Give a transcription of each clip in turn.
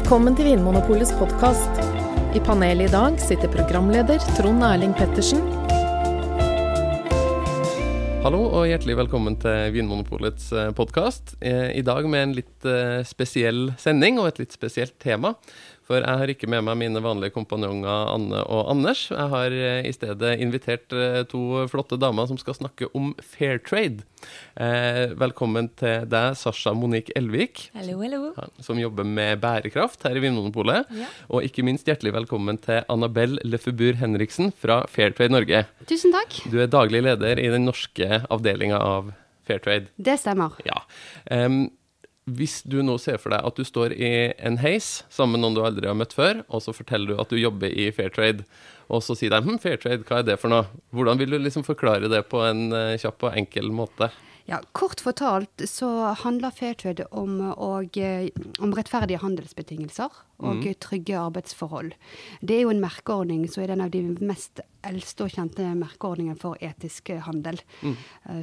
Velkommen til Vinmonopolets podkast. I panelet i dag sitter programleder Trond Erling Pettersen. Hallo og hjertelig velkommen til Vinmonopolets podkast. I dag med en litt eh, spesiell sending og et litt spesielt tema. For jeg har ikke med meg mine vanlige kompanjonger Anne og Anders. Jeg har eh, i stedet invitert eh, to flotte damer som skal snakke om fair trade. Eh, velkommen til deg, Sasha Monique Elvik, Hallo, hallo. som jobber med bærekraft her i Vinmonopolet. Ja. Og ikke minst hjertelig velkommen til Annabelle Lefebur Henriksen fra Fairtrade Norge. Tusen takk. Du er daglig leder i den norske avdelinga av Fairtrade. Det stemmer. Ja. Em, hvis du nå ser for deg at du står i en heis sammen med noen du aldri har møtt før, og så forteller du at du jobber i Fairtrade, og så sier de hm, Fairtrade, hva er det for noe? Hvordan vil du liksom forklare det på en eh, kjapp og enkel måte? Ja, kort fortalt så handler Fairtrade om, og, eh, om rettferdige handelsbetingelser og trygge arbeidsforhold. Det er jo en merkeordning som er den av de mest eldste og kjente merkeordningene for etisk handel. Mm.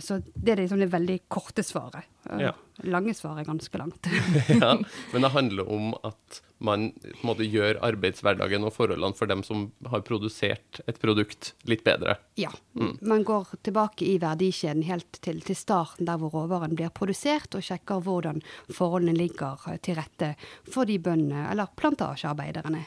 Så det er liksom det veldig korte svaret. Eh, Ja. Lange svar er ganske langt. ja, men det handler om at man måte gjør arbeidshverdagen og forholdene for dem som har produsert et produkt, litt bedre. Ja. Man går tilbake i verdikjeden helt til, til starten der hvor råvaren blir produsert, og sjekker hvordan forholdene ligger eh, til rette for de bøndene eller plantasjearbeiderne.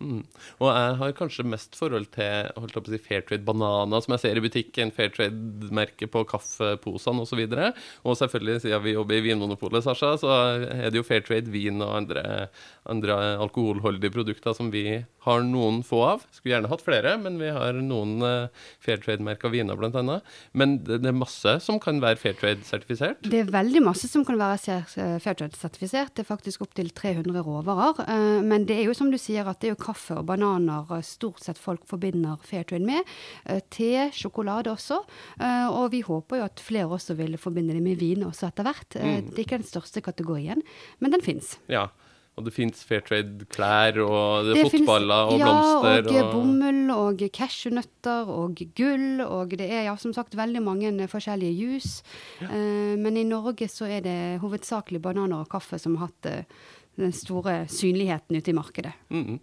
Mm. Og jeg har kanskje mest forhold til holdt opp å si, Fairtrade bananer, som jeg ser i butikken, fair trade merke på kaffeposene osv. Og, så og selvfølgelig, siden vi jobber i Vinmonopolet, Sasha, så er det jo fair trade vin og andre, andre alkoholholdige produkter som vi har noen få av. Skulle gjerne hatt flere, men vi har noen fair trade-merka viner, annet. Men det, det er masse som kan være fair trade-sertifisert? Det er veldig masse som kan være fair eh, Fairtrade-sertifisert. Det er faktisk opptil 300 råvarer. Eh, Men det er jo som du sier, at det er jo kaffe og bananer eh, stort sett folk forbinder Fairtrade med. Eh, Te, sjokolade også. Eh, Og vi håper jo at flere også vil forbinde det med vin også etter hvert. Mm. Det er ikke den største kategorien, men den fins. Ja. Og det fins Fairtrade-klær, og det det fotballer og ja, blomster. og bomull og cashewnøtter og gull, og det er ja, som sagt veldig mange forskjellige juice. Uh, men i Norge så er det hovedsakelig bananer og kaffe som har hatt eh, den store synligheten ute i markedet. Mhm.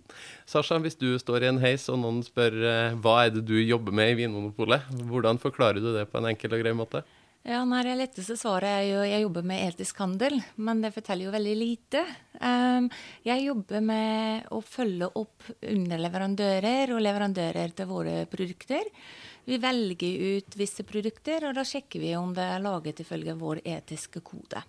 Sasha, hvis du står i en heis og noen spør eh, hva er det du jobber med i Vinmonopolet, hvordan forklarer du det på en enkel og grei måte? Ja, nei, Det letteste svaret er jo jeg jobber med etisk handel, men det forteller jo veldig lite. Um, jeg jobber med å følge opp underleverandører og leverandører til våre produkter. Vi velger ut visse produkter, og da sjekker vi om det er laget ifølge vår etiske kode.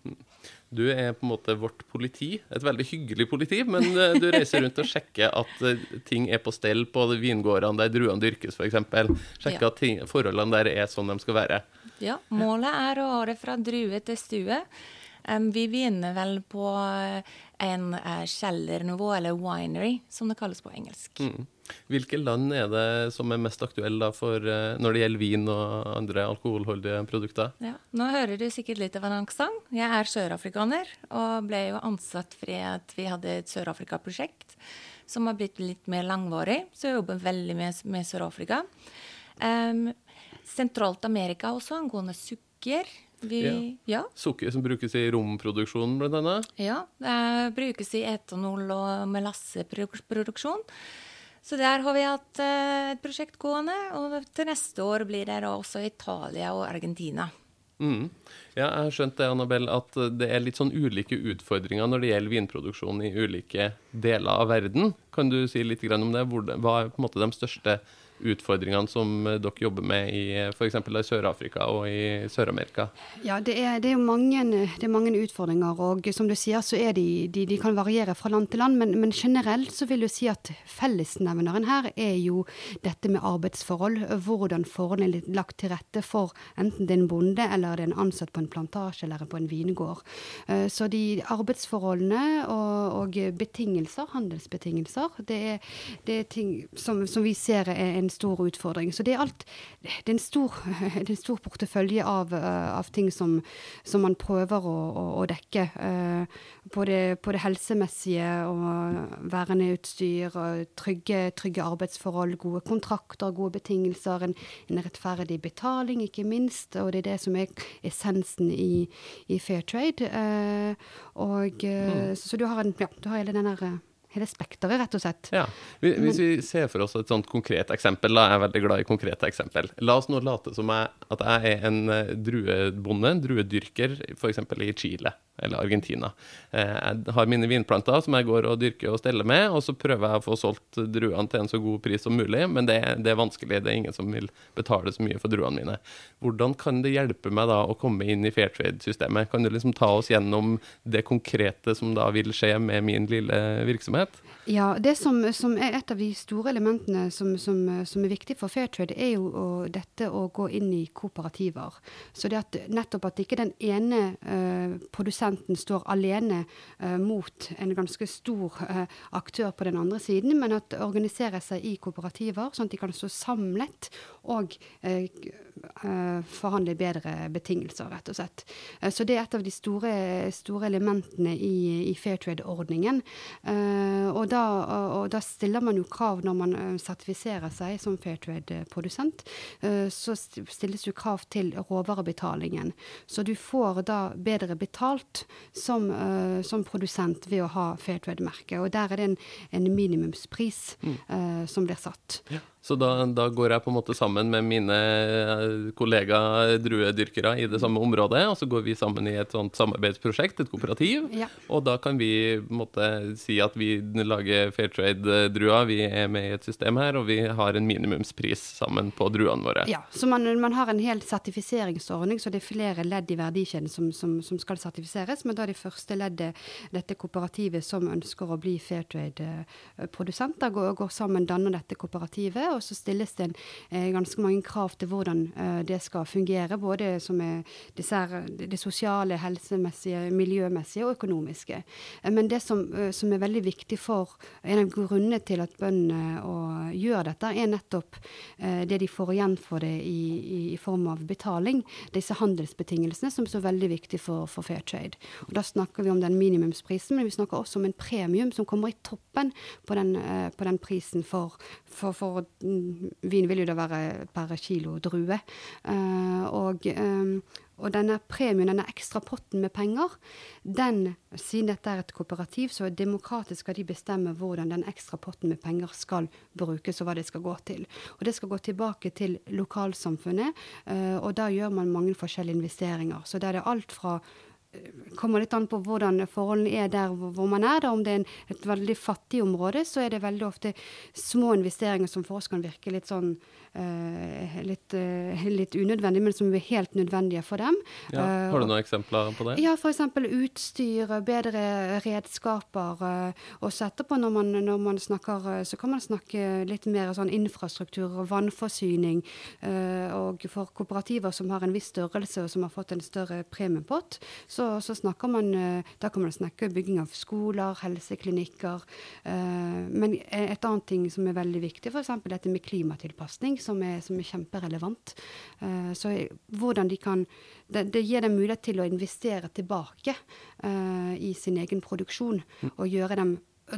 Du er på en måte vårt politi, et veldig hyggelig politi, men eh, du reiser rundt og sjekker at eh, ting er på stell på vingårdene der druene dyrkes, f.eks. Sjekker Ja. at ting, forholdene der er sånn de skal være. Ja, målet er å ha det fra drue til stue. Vi begynner vel på eh, en eh, kjellernivå, eller winery, som det kalles på engelsk. Mm. Hvilke land er det som er mest aktuelle for, eh, når det gjelder vin og andre alkoholholdige produkter? Ja, nå hører du sikkert litt av en aksent. Jeg er sørafrikaner og ble jo ansatt fordi vi hadde et Sør-Afrika-prosjekt som har blitt litt mer langvarig, så jeg jobber veldig med, med Sør-Afrika. Um, Sentralt Amerika også, angående sukker. Vi, ja. Sukker som brukes i romproduksjonen, blant annet. Ja, det brukes i etanol- og melasseproduksjon. Så der har vi hatt eh, et prosjekt gående, og til neste år blir det også Italia og Argentina. Mm. Ja, jeg har skjønt det, Annabelle, at det er litt sånn ulike utfordringer når det gjelder vinproduksjon i ulike deler av verden. Kan du si litt om det? Det hva er på en måte de største utfordringene som eh, dere jobber med i f.eks. i Sør-Afrika og i Sør-Amerika? Ja, det er, det er jo mange, det er mange utfordringer, og som du sier, så er de, de, de kan variere fra land til land. Men, men generelt så vil du si at fellesnevneren her er jo dette med arbeidsforhold. Hvordan forholdene er lagt til rette for enten det er en bonde eller det er en ansatt på en plantasje eller på en vingård. Eh, Så de arbeidsforholdene og, og betingelser, handelsbetingelser, det er, det er ting som, som vi ser er en stor utfordring. Så det er alt Det er en stor, det er en stor portefølje av, uh, av ting som, som, man prøver å, å, å dekke. Uh, på, det, på, det, helsemessige og verneutstyr, og trygge, trygge, arbeidsforhold, gode kontrakter, gode betingelser, en, en, rettferdig betaling, ikke minst. Og det er det som er essensen i, i fair trade. Uh, og, mm. så, så, du har, en, ja, du har hele den der hele over, rett og slett. Ja. Hvis vi ser for oss et sånt konkret eksempel, da er jeg veldig glad i konkrete eksempel. La oss nå late som jeg, at jeg er en eh, druebonde, en druedyrker, f.eks. i Chile eller Argentina. Eh, jeg har mine vinplanter som jeg går og dyrker og steller med, og så prøver jeg å få solgt druene til en så god pris som mulig, men det, det er vanskelig. Det er ingen som vil betale så mye for druene mine. Hvordan kan det hjelpe meg da å komme inn i fairtrade-systemet? Kan du liksom ta oss gjennom det konkrete som da vil skje med min lille virksomhet? Virksomhet? Ja, Det som, som er et av de store elementene som, som, som er viktig for Fairtrade, er jo å, dette å gå inn i kooperativer. Så det at nettopp at ikke den ene uh, produsenten står alene uh, mot en ganske stor uh, aktør på den andre siden, men at organisere seg i kooperativer, sånn at de kan stå samlet og forhandle bedre betingelser, rett og slett. så det er et av de store, store elementene i, i Fairtrade-ordningen. Og da, og da, stiller man jo krav når man eh, sertifiserer seg som Fairtrade-produsent. Eh, så stilles jo krav til råvarebetalingen. Så du får da bedre betalt som, eh, som produsent ved å ha Fairtrade-merket. Og der er det en, en minimumspris mm. som blir satt. Ja. Så da, da, går jeg på en måte sammen med mine kollega-druedyrkere i det samme området, og så går vi sammen i et sånt samarbeidsprosjekt, et kooperativ. Ja. Og da kan vi måte si at vi lager fair trade-druer, vi er med i et system her, og vi har en minimumspris sammen på druene våre. Ja, så man, man har en hel sertifiseringsordning, så det er flere ledd i verdikjeden som, som, som, skal sertifiseres. Men da er det første leddet dette kooperativet som ønsker å bli fair trade-produsenter, går, går sammen, danner dette kooperativet og så stilles det en, eh, ganske mange krav til hvordan eh, det skal fungere. Både som disse, det sosiale, helsemessige, miljømessige og økonomiske. Eh, men det som, som, er veldig viktig for En av grunnene til at bøndene gjør dette, er nettopp det de får igjen for det i, i, form av betaling. Disse handelsbetingelsene som er så veldig viktig for, for fair trade. Og Da snakker vi om den minimumsprisen, men vi snakker også om en premium som kommer i toppen på den, på den prisen for, for, for Vin vil jo da være per kilo drue. Uh, og, um, og, denne premien, denne ekstra potten med penger, den, siden dette er et kooperativ, så er demokratisk skal de bestemme hvordan den ekstra potten med penger skal brukes, og hva det skal gå til. Og det skal gå tilbake til lokalsamfunnet, uh, og da gjør man mange forskjellige investeringer. Så det er alt fra kommer litt an på hvordan forholdene er der hvor man er. Da. Om det er en, et veldig fattig område, så er det veldig ofte små investeringer som for oss kan virke litt sånn uh, litt, uh, litt, unødvendig, men som er helt nødvendige for dem. Ja, har du noen eksempler på det? Ja, f.eks. utstyr, bedre redskaper. Også etterpå, når man, når man, snakker, så kan man snakke litt mer sånn infrastruktur, og vannforsyning. Og for kooperativer som har en viss størrelse og som har fått en større premiepott, så så, så, snakker man eh, Da kan man snakke bygging av skoler, helseklinikker. Eh, men et annet ting som er veldig viktig, f.eks. dette med klimatilpasning, som er, som er kjemperelevant. Eh, så hvordan de kan det, det, gir dem mulighet til å investere tilbake i sin egen produksjon, mm. og gjøre dem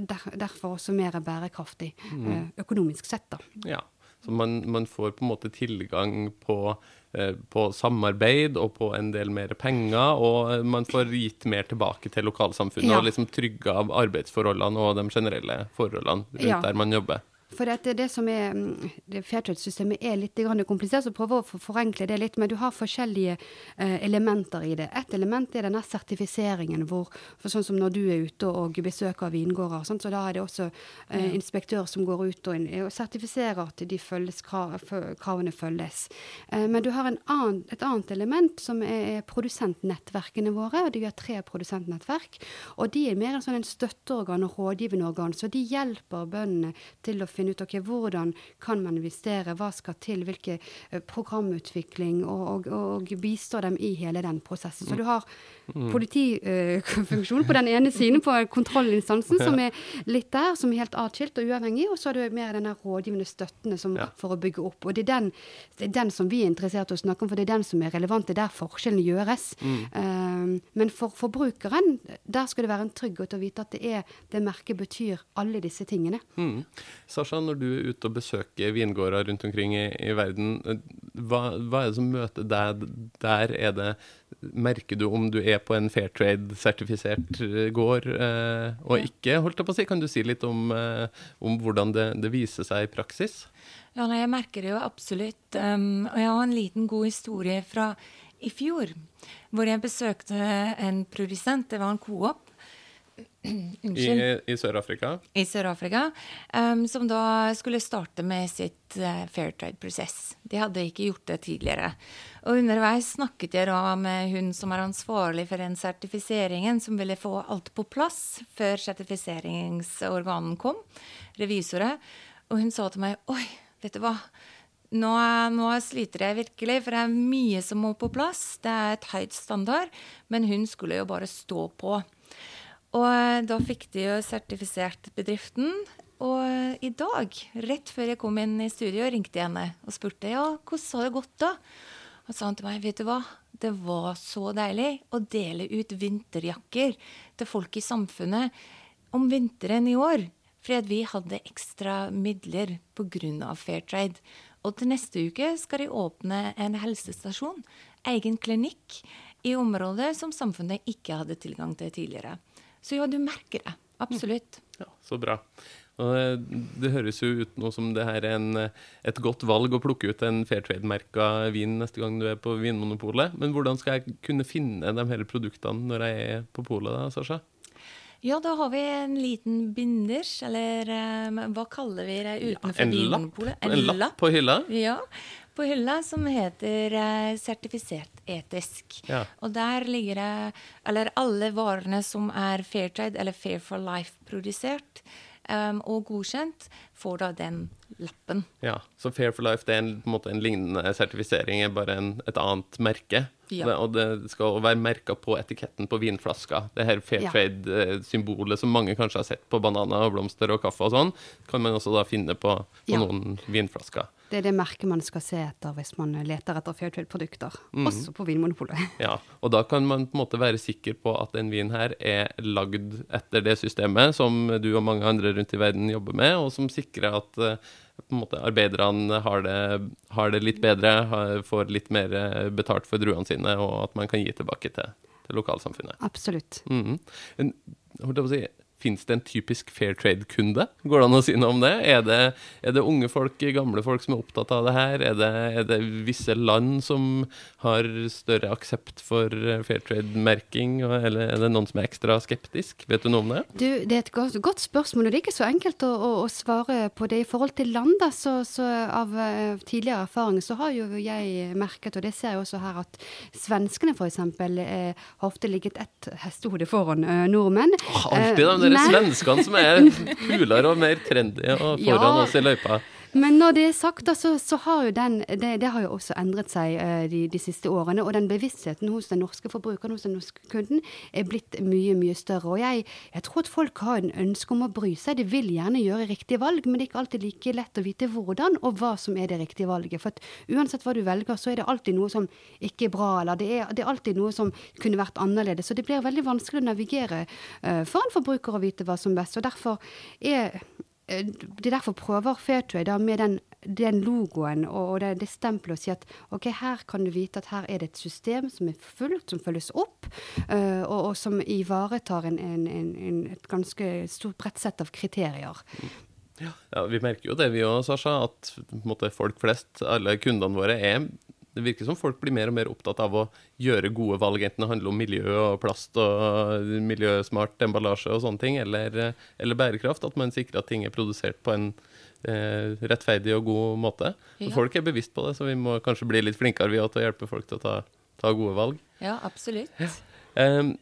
der, derfor også mer bærekraftig mm. økonomisk sett. da. Ja, så man, man får på en måte tilgang på Eh, på samarbeid og på en del mer penger, og man får gitt mer tilbake til lokalsamfunnet ja. og liksom trygga arbeidsforholdene og de generelle forholdene rundt ja. der man jobber. For det, det som er mm, det Fairtrade-systemet er litt komplisert, så prøver å forenkle det litt. Men du har forskjellige eh, elementer i det. Et element er denne sertifiseringen, hvor for sånn som når du er ute og besøker vingårder, sånn, så da er det også eh, inspektør som går ut og, og sertifiserer at de følges, krav, kravene følges. Eh, men du har annen, et annet element som er produsentnettverkene våre. og Vi har tre produsentnettverk. Og de er mer en sånn en støtteorgan og rådgivende organ, så de hjelper bøndene til å finne ut okay, hvordan kan man investere, hva skal til, hvilke eh, programutvikling, og, og, og bistå dem i hele den prosessen. Så du har politifunksjon på den ene siden, på kontrollinstansen, som er litt der, som er helt atskilt og uavhengig, og så har du mer den rådgivende støttene som, Ja. for å bygge opp. Og det er, den, det er den som vi er interessert i å snakke om, for det er den som er relevant. Det er der forskjellene gjøres. Um, men for forbrukeren, der skal det være en trygghet å vite at det, er, det merket betyr alle disse tingene. Mm. Sasha, når du er ute og besøker vingårder rundt omkring i, i verden, hva, hva er det som møter deg der? Er det, merker du om du er på en Fairtrade-sertifisert eh, gård eh, og ikke, holdt jeg på å si? Kan du si litt om, eh, om hvordan det, det viser seg i praksis? Ja, nei, jeg merker det jo absolutt. Um, og jeg har en liten god historie fra i fjor, hvor jeg besøkte en produsent. Det var en Coop. I, Unnskyld. i Sør-Afrika? I Sør-Afrika. Um, som da skulle starte med sitt uh, Fairtrade-prosess. De hadde ikke gjort det tidligere. Og underveis snakket jeg da med hun som er ansvarlig for den sertifiseringen, som ville få alt på plass før sertifiseringsorganen kom, revisorer. Og hun sa til meg Oi, vet du hva. Nå, nå sliter jeg virkelig, for det er mye som må på plass. Det er et høyt standard. Men hun skulle jo bare stå på. Og eh, da fikk de jo sertifisert bedriften. Og i dag, rett før jeg kom inn i studio, ringte jeg henne og spurte ja, hvordan har det gått da. Og sa han til meg, vet du hva, det var så deilig å dele ut vinterjakker til folk i samfunnet om vinteren i år. Fordi vi hadde ekstra midler pga. Fairtrade. Og til neste uke skal de åpne en helsestasjon, egen klinikk, i området som samfunnet ikke hadde tilgang til tidligere. Så ja, du merker det. Absolutt. Ja, så bra. Og eh, det høres jo ut nå som det her er en, eh, et godt valg å plukke ut en Fairtrade-merka vin neste gang du er på Vinmonopolet. Men hvordan skal jeg kunne finne de her produktene når jeg er på polet, da, Sasha? Ja, da har vi en liten binders, eller eh, hva kaller vi det utenfor en lapp, Vinmonopolet? en lapp på hylla? Ja, på hylla som heter eh, sertifisert etisk. Ja. Og der ligger det Eller alle varene som er Fairtrade eller Fair for Life-produsert um, og godkjent, får da den lappen. Ja, så Fair for Life det er en, på en måte en lignende sertifisering, er bare en, et annet merke. Ja. Det, og det skal være merka på etiketten på vinflaska. Det her Fair Trade-symbolet som mange kanskje har sett på bananer og blomster og kaffe og sånn, kan man også da finne på, på Ja. noen vinflasker. Det er det merket man skal se etter hvis man leter etter fair trade-produkter, mm. Også på Vinmonopolet. Ja, og da kan man på en måte være sikker på at en vin her er lagd etter det systemet som du og mange andre rundt i verden jobber med, og som sikrer at eh, måte arbeiderne har det, har det litt bedre, har, får litt mer eh, betalt for druene sine, og at man kan gi tilbake til, til lokalsamfunnet. Absolutt. På å si, Fins det en typisk fair trade-kunde? Går det an å si noe om det? Er, det? er det unge folk, gamle folk som er opptatt av det her? Er det, er det visse land som har større aksept for eh, fair trade-merking? Eller er det noen som er ekstra skeptisk? Vet du noe om det? Du, det er et godt, godt spørsmål, og det er ikke så enkelt å, å, å svare på det. I forhold til land, da, så, så av eh, tidligere erfaring, så har jo jeg merket, og det ser jeg også her, at svenskene f.eks. Uh, har ofte ligget ett hestehode foran eh, nordmenn. Alltid da, dere svenskene som er kulere og mer trendy og foran Ja. oss i løypa. Men når det er sagt, da, så, så har jo den det, det har jo også endret seg eh, de, de siste årene. Og den bevisstheten hos den norske forbrukeren, hos den norske kunden, er blitt mye, mye større. Og jeg, jeg tror at folk har en ønske om å bry seg. De vil gjerne gjøre riktige valg, men det er ikke alltid like lett å vite hvordan og hva som er det riktige valget. For uansett hva du velger, så er det alltid noe som ikke er bra, eller det er, det er alltid noe som kunne vært annerledes. Så det blir veldig vanskelig å navigere uh, for en forbruker å vite hva som er best. Og derfor er det er derfor prøver da, med den, den logoen og, og det, det stempelet å si at ok, her kan du vite at her er det et system som er fullt, som følges opp, uh, og, og som ivaretar en, en, en, et ganske stort bredt sett av kriterier. Ja, Vi merker jo det, vi òg, Sasha, at måte, folk flest, alle kundene våre, er Det virker som folk blir mer og mer opptatt av å gjøre gode valg, enten det handler om miljø og plast og miljøsmart emballasje og sånne ting, eller, eller bærekraft. At man sikrer at ting er produsert på en eh, rettferdig og god måte. Ja. Folk er bevisst på det, så vi må kanskje bli litt flinkere vi til å hjelpe folk til å ta, ta gode valg. Ja, absolutt. Um,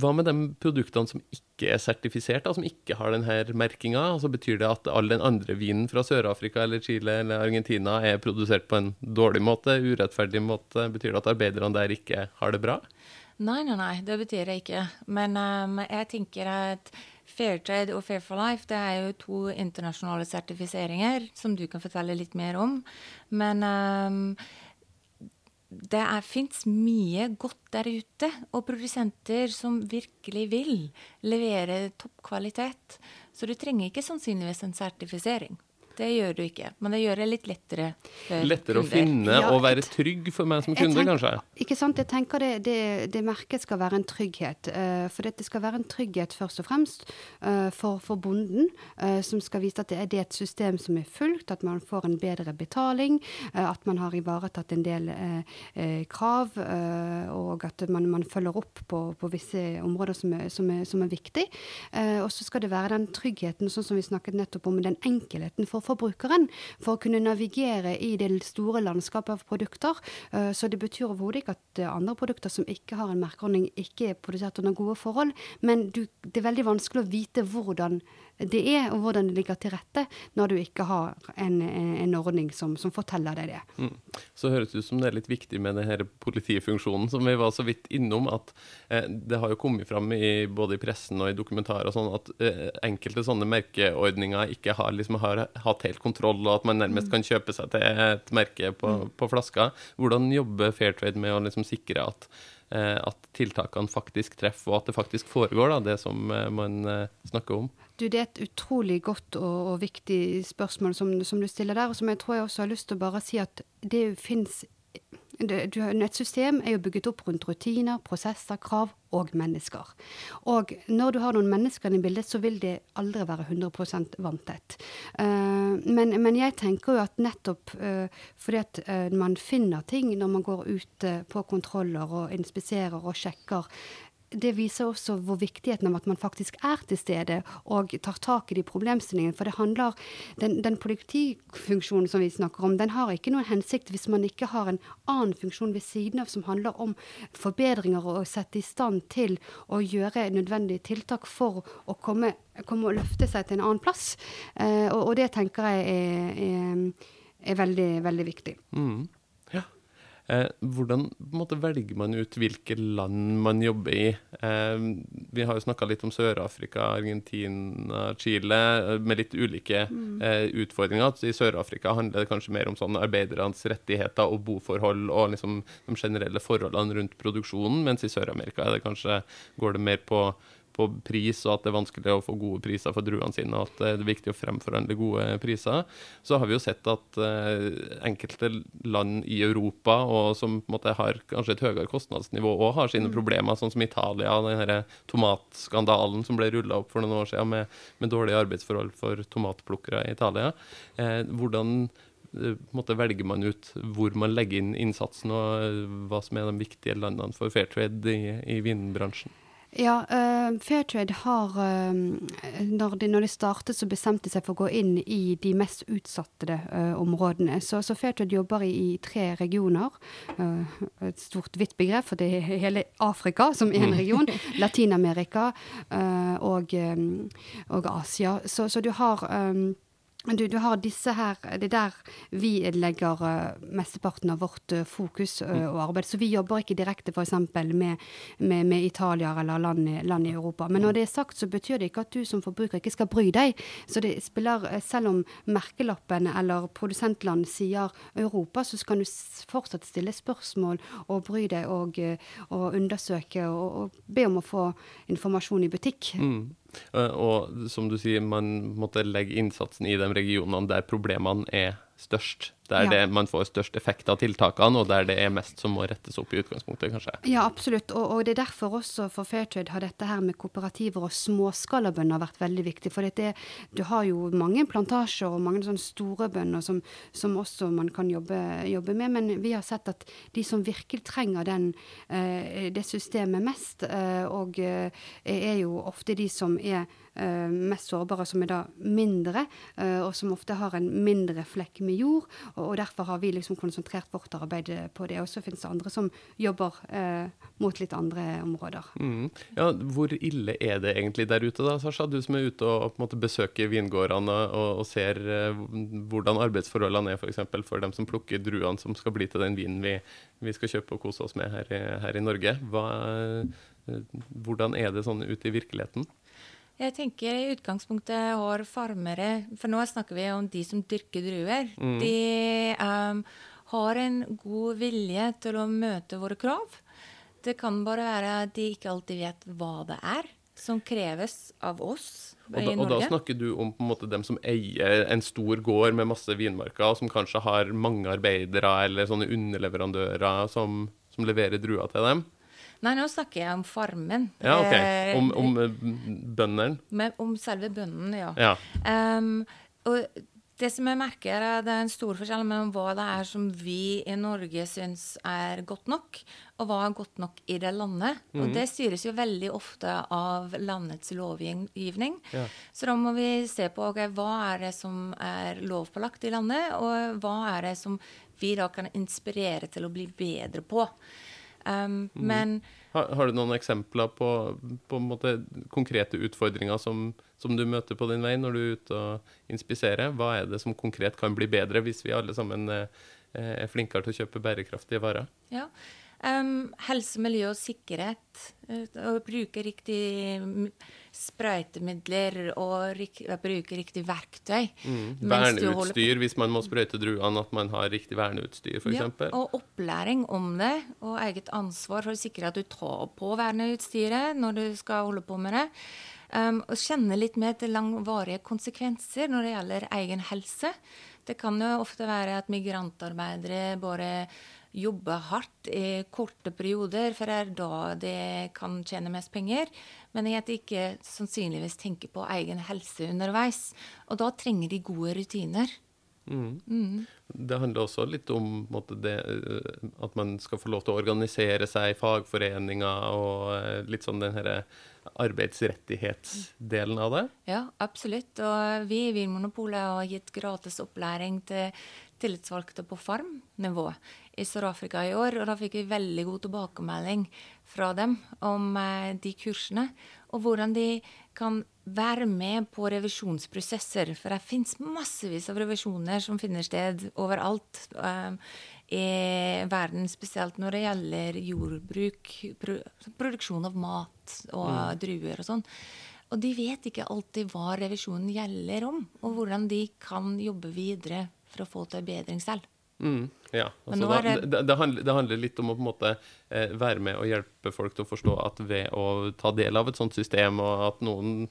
hva med de produktene som ikke er sertifisert, da, som ikke har denne merkinga? Altså, betyr det at all den andre vinen fra Sør-Afrika eller Chile eller Argentina er produsert på en dårlig måte, urettferdig måte? Betyr det at arbeiderne der ikke har det bra? Nei, nei, nei, det betyr det ikke. Men um, jeg tenker at Fairtrade og Fair for Life det er jo to internasjonale sertifiseringer som du kan fortelle litt mer om. Men um, det fins mye godt der ute, og produsenter som virkelig vil levere toppkvalitet. Så du trenger ikke sannsynligvis en sertifisering. Det gjør du ikke, men det gjør det litt lettere for Lettere kunder. å finne Ja, og være trygg for meg som kunde, tenk- kanskje? Ikke sant? Jeg tenker det, det, det merket skal være en trygghet. Uh, for det skal være en trygghet først og fremst uh, for, for bonden, uh, som skal vise at det er, det et system som er fulgt, at man får en bedre betaling, at man har ivaretatt en del krav, og at man, man følger opp på, på visse områder som er, som er, som er viktig. Eh, og så skal det være den tryggheten, sånn som vi snakket nettopp om, den enkelheten for forbrukeren, for å kunne navigere i det store landskapet av produkter. Eh, Så det betyr overhodet ikke at eh, andre produkter som ikke har en merkeordning, ikke er produsert under gode forhold, men du, det er veldig vanskelig å vite hvordan det er, og hvordan det ligger til rette, når du ikke har en, en ordning som, som forteller deg det. Mm. Så høres det ut som det er litt viktig med denne politifunksjonen, som vi var så vidt innom. At eh, det har jo kommet fram i, både i pressen og i dokumentarer og sånn, at eh, enkelte sånne merkeordninger ikke har, liksom, har hatt helt kontroll, og at man nærmest kan kjøpe seg til et merke på, på flaska. Hvordan jobber Fairtrade med å liksom sikre at, at tiltakene faktisk treffer, og at det faktisk foregår, da, det som eh, man eh, snakker om? Du, Det er et utrolig godt og, og viktig spørsmål som, som, du stiller der, og som jeg tror jeg også har lyst til å bare si at det fins Et system er jo bygget opp rundt rutiner, prosesser, krav og mennesker. Og når du har noen mennesker i bildet, så vil det aldri være 100 vanntett. Uh, men, men, jeg tenker jo at nettopp uh, fordi at uh, man finner ting når man går ut på kontroller og inspiserer og sjekker, det viser også hvor viktigheten av at man faktisk er til stede og tar tak i de problemstillingene. For det handler Den, den politifunksjonen som vi snakker om, den har ikke noen hensikt hvis man ikke har en annen funksjon ved siden av som handler om forbedringer og å sette i stand til å gjøre nødvendige tiltak for å komme, komme og løfte seg til en annen plass. Eh, og, og, det tenker jeg er, er, er veldig, veldig viktig. Mm. Eh, hvordan måte, velger man ut hvilke land man jobber i? Eh, vi har jo snakka litt om Sør-Afrika, Argentina, Chile, med litt ulike mm. eh, utfordringer. I Sør-Afrika handler det kanskje mer om sånn arbeidernes rettigheter og boforhold og liksom de generelle forholdene rundt produksjonen, mens i Sør-Amerika går det mer på på pris, og at det er vanskelig å få gode priser for druene sine, og at det er viktig å fremforhandle gode priser. Så har vi jo sett at uh, enkelte land i Europa og som på en måte har kanskje et høyere kostnadsnivå og har sine mm. problemer, sånn som Italia, den tomatskandalen som ble rulla opp for noen år siden med, med dårlige arbeidsforhold for tomatplukkere i Italia. Eh, hvordan eh, måte velger man ut hvor man legger inn innsatsen, og hva som er de viktige landene for fair trade i, i vinbransjen? Ja, uh, Fairtrade har uh, når, de, når, de, startet, så bestemte de seg for å gå inn i de mest utsatte uh, områdene. Så, så, Fairtrade jobber i, i tre regioner. et stort, hvitt begrep, for det er hele Afrika som én en region. Latin-Amerika og, og, Asia. Så, så du har um, du, du, har disse her Det er der vi legger uh, mesteparten av vårt uh, fokus uh, og arbeid. Så vi jobber ikke direkte f.eks. Med, med, med Italia eller land, land, i Europa. Men når det er sagt, så betyr det ikke at du som forbruker ikke skal bry deg. Så det spiller, selv om merkelappen eller produsentland sier Europa, så skal du fortsatt stille spørsmål og bry deg og, og undersøke og, og, be om å få informasjon i butikk. Mm. Og som du sier, man måtte legge innsatsen i de regionene der problemene er størst. Der ja. det, man får størst effekt av tiltakene, og der det er mest som må rettes opp i utgangspunktet, kanskje. Ja, absolutt. Og, og det er derfor også for Fairtrade har dette her med kooperativer og småskalabønder vært veldig viktig. For det, du har jo mange plantasjer og mange sånne store bønder som, som også man kan jobbe, jobbe, med, men vi har sett at de som virkelig trenger den, eh, det systemet mest, eh, og eh, er jo ofte de som er mest sårbare, som er da mindre, og som ofte har en mindre flekk med jord. Og derfor har vi liksom konsentrert vårt arbeid på det. Og så finnes det andre som jobber eh, mot litt andre områder. Mm. Ja, Hvor ille er det egentlig der ute, da, Sasha? Du som er ute og måte besøker vingårdene og, og ser eh, hvordan arbeidsforholdene er f.eks. For, for dem som plukker druene som skal bli til den vinen vi, vi skal kjøpe og kose oss med her her i Norge. Hva, uh, hvordan er det sånn ute i virkeligheten? Jeg tenker i utgangspunktet har farmere For nå snakker vi om de som dyrker druer. Mm. De um, har en god vilje til å møte våre krav. Det kan bare være at de ikke alltid vet hva det er som kreves av oss og da, i Norge. Og da snakker du om på en måte dem som eier en stor gård med masse vinmarker, og som kanskje har mange arbeidere eller sånne underleverandører som, som leverer druer til dem? Nei, nå snakker jeg om farmen. Ja, ok. Eh, om, om eh, bøndene? Om selve bønnen, ja. ja. Um, og det som jeg merker, er det er en stor forskjell mellom hva det er som vi i Norge syns er godt nok, og hva er godt nok i det landet. Mm Og mhm. det styres jo veldig ofte av landets lovgivning. Ja. Så da må vi se på okay, hva er det som er lovpålagt i landet, og hva er det som vi da kan inspirere til å bli bedre på. Um, mm. Men har, har, du noen eksempler på, på måte, konkrete utfordringer som, som, du møter på din vei når du er ute og inspiserer? Hva er det som konkret kan bli bedre hvis vi alle sammen er, er flinkere til å kjøpe bærekraftige varer? Ja, um, Helse, miljø og sikkerhet. Uh, å bruke riktig sprøytemidler og rik bruke riktig verktøy. Mm. Verneutstyr hvis man må sprøyte druene, at man har riktig verneutstyr f.eks. Ja, og opplæring om det, og eget ansvar for å sikre at du tar på verneutstyret når du skal holde på med det. Um, og kjenne litt mer til langvarige konsekvenser når det gjelder egen helse. Det kan jo ofte være at migrantarbeidere bare jobbe hardt i korte perioder, for det er da de kan tjene mest penger. Men at de ikke sannsynligvis tenker på egen helse underveis. Og da trenger de gode rutiner. Mm. Mm. Det handler også litt om måte, det, eh, at man skal få lov til å organisere seg i fagforeninger, og eh, litt sånn den herre arbeidsrettighetsdelen av det? Ja, absolutt. Og vi i Vinmonopolet har gitt gratis opplæring til tillitsvalgte på farmnivå i Sør-Afrika i år. Og da fikk vi veldig god tilbakemelding fra dem om eh, de kursene. Og hvordan de kan være med på revisjonsprosesser. For det fins massevis av revisjoner som finner sted overalt um, i verden. Spesielt når det gjelder jordbruk, produksjon av mat og mm. druer og sånn. Og de vet ikke alltid hva revisjonen gjelder om, og hvordan de kan jobbe videre for å få til bedring selv. Mm, ja. Altså, da, det, det, handler, det, handler, litt om å på en måte eh, være med og hjelpe folk til å forstå at ved å ta del av et sånt system, og at noen,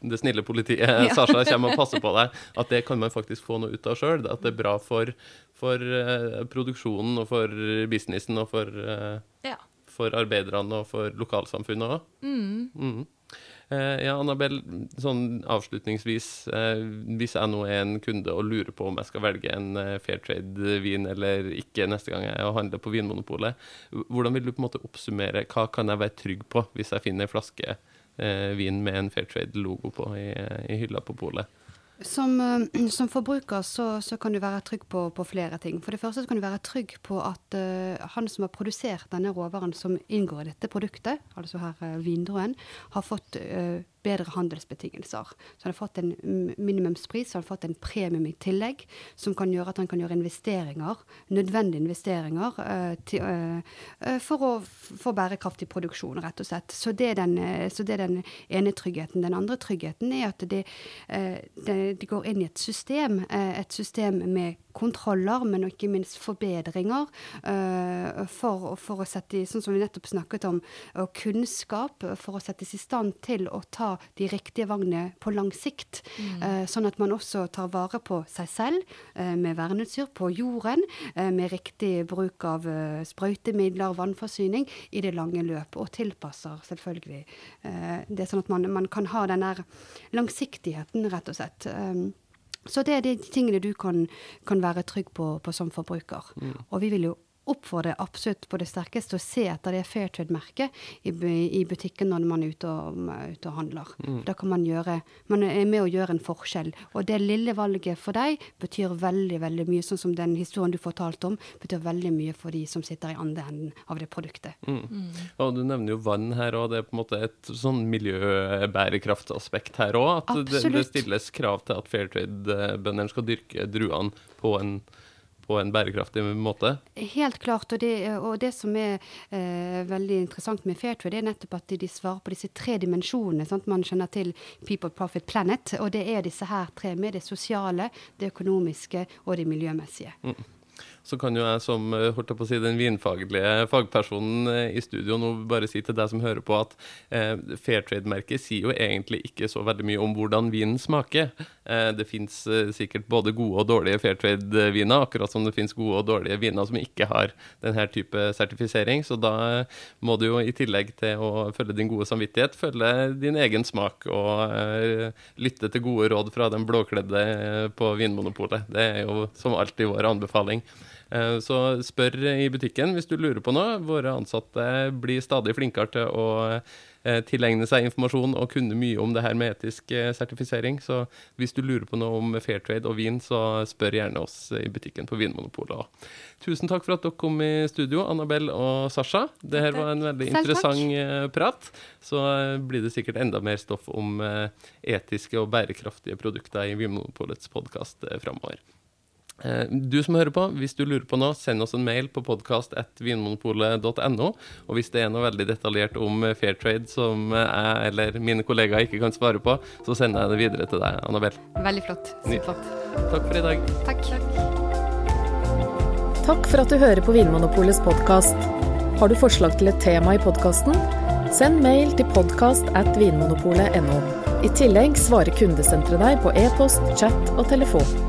det snille politiet, ja. Sasha, kommer og passer på deg, at det kan man faktisk få noe ut av sjøl. At det er bra for, for eh, produksjonen og for businessen og for, eh, ja. for arbeiderne og for lokalsamfunnet òg. Mm. Mm. Eh, ja, Annabel, sånn avslutningsvis. Eh, hvis jeg nå er en kunde og lurer på om jeg skal velge en fair Fairtrade-vin eller ikke neste gang jeg handler på Vinmonopolet, hvordan vil du på en måte oppsummere hva kan jeg være trygg på hvis jeg finner en flaske vin med en Fairtrade-logo på i, i hylla på polet? Som, uh, som, forbruker så, så, kan du være trygg på, på, flere ting. For det første kan du være trygg på at uh, han som har produsert denne råvaren som inngår i dette produktet, altså her uh, vindruen, har fått bedre handelsbetingelser. Så han har fått en minimumspris, så har fått en premium i tillegg, som kan gjøre at han kan gjøre investeringer, nødvendige investeringer, uh, til, uh, for å få bærekraftig produksjon, rett og slett. Så det, den, så det, er den, ene tryggheten. Den andre tryggheten er at de det går inn i et system, et system med kontroller, men ikke minst forbedringer. Uh, for, for, å sette sånn som vi nettopp snakket om, uh, kunnskap for å settes i stand til å ta de riktige valgene på lang sikt. Mm. Uh, sånn at man også tar vare på seg selv uh, med verneutstyr, på jorden, med riktig bruk av sprøytemidler, vannforsyning, i det lange løp. Og tilpasser selvfølgelig det, er sånn at man, man kan ha den der langsiktigheten, rett og slett. Så det er de tingene du kan, kan være trygg på, på som forbruker. Mm. Og vi vil jo oppfordrer absolutt på det sterkeste å se etter det Fairtrade-merket i, i butikken når man er ute og, ute og handler. Mm. Da kan man gjøre Man er med å gjøre en forskjell. Og det lille valget for deg betyr veldig, veldig mye. Sånn som den historien du fortalte om, betyr veldig mye for de som sitter i andre enden av det produktet. Mm. Og du nevner jo vann her òg. Det er på en måte et sånn miljøbærekraftaspekt her òg. At det, det stilles krav til at Fairtrade-bøndene skal dyrke druene på en, på en bærekraftig måte. Helt klart. Og det, og det som er eh, veldig interessant med Fairtrade, det er nettopp at de, svarer på disse tre dimensjonene. Sant? Man kjenner til People, Profit, Planet. Og det er disse her tre med det sosiale, det økonomiske og det miljømessige. Så kan jo jeg som eh, holdt jeg på å si, den vinfaglige fagpersonen eh, i studio nå bare si til deg som hører på, at eh, Fairtrade-merket sier jo egentlig ikke så veldig mye om hvordan vinen smaker. Eh, det fins eh, sikkert både gode og dårlige Fairtrade-viner, akkurat som det fins gode og dårlige viner som ikke har denne type sertifisering. Så da eh, må du jo i tillegg til å følge din gode samvittighet, følge din egen smak og lytte til gode råd fra den blåkledde på Vinmonopolet. Det er jo som alltid vår anbefaling. Eh, Så spør i butikken hvis du lurer på noe. Våre ansatte blir stadig flinkere til å eh, tilegne seg informasjon og kunne mye om det her med etisk eh, sertifisering. Så hvis du lurer på noe om Fairtrade og vin, så spør gjerne oss i butikken på Vinmonopolet. Tusen takk for at dere kom i studio, Annabelle og Sasha. Det her var en veldig interessant prat. Så blir det sikkert enda mer stoff om etiske og bærekraftige produkter i Vinmonopolets podkast framover. Eh, Du som hører på, hvis du lurer på noe, send oss en mail på podkast.vinmonopolet.no. Og hvis det er noe veldig detaljert om fair Fairtrade som eh, jeg eller mine kollegaer ikke kan svare på, så sender jeg det videre til deg, Annabelle. Veldig flott. Supert. Takk for i dag. Takk. Takk for at du hører på Vinmonopolets podkast. Har du forslag til et tema i podkasten? Send mail til podkast at vinmonopolet.no. I tillegg svarer kundesenteret deg på e-post, chat og telefon.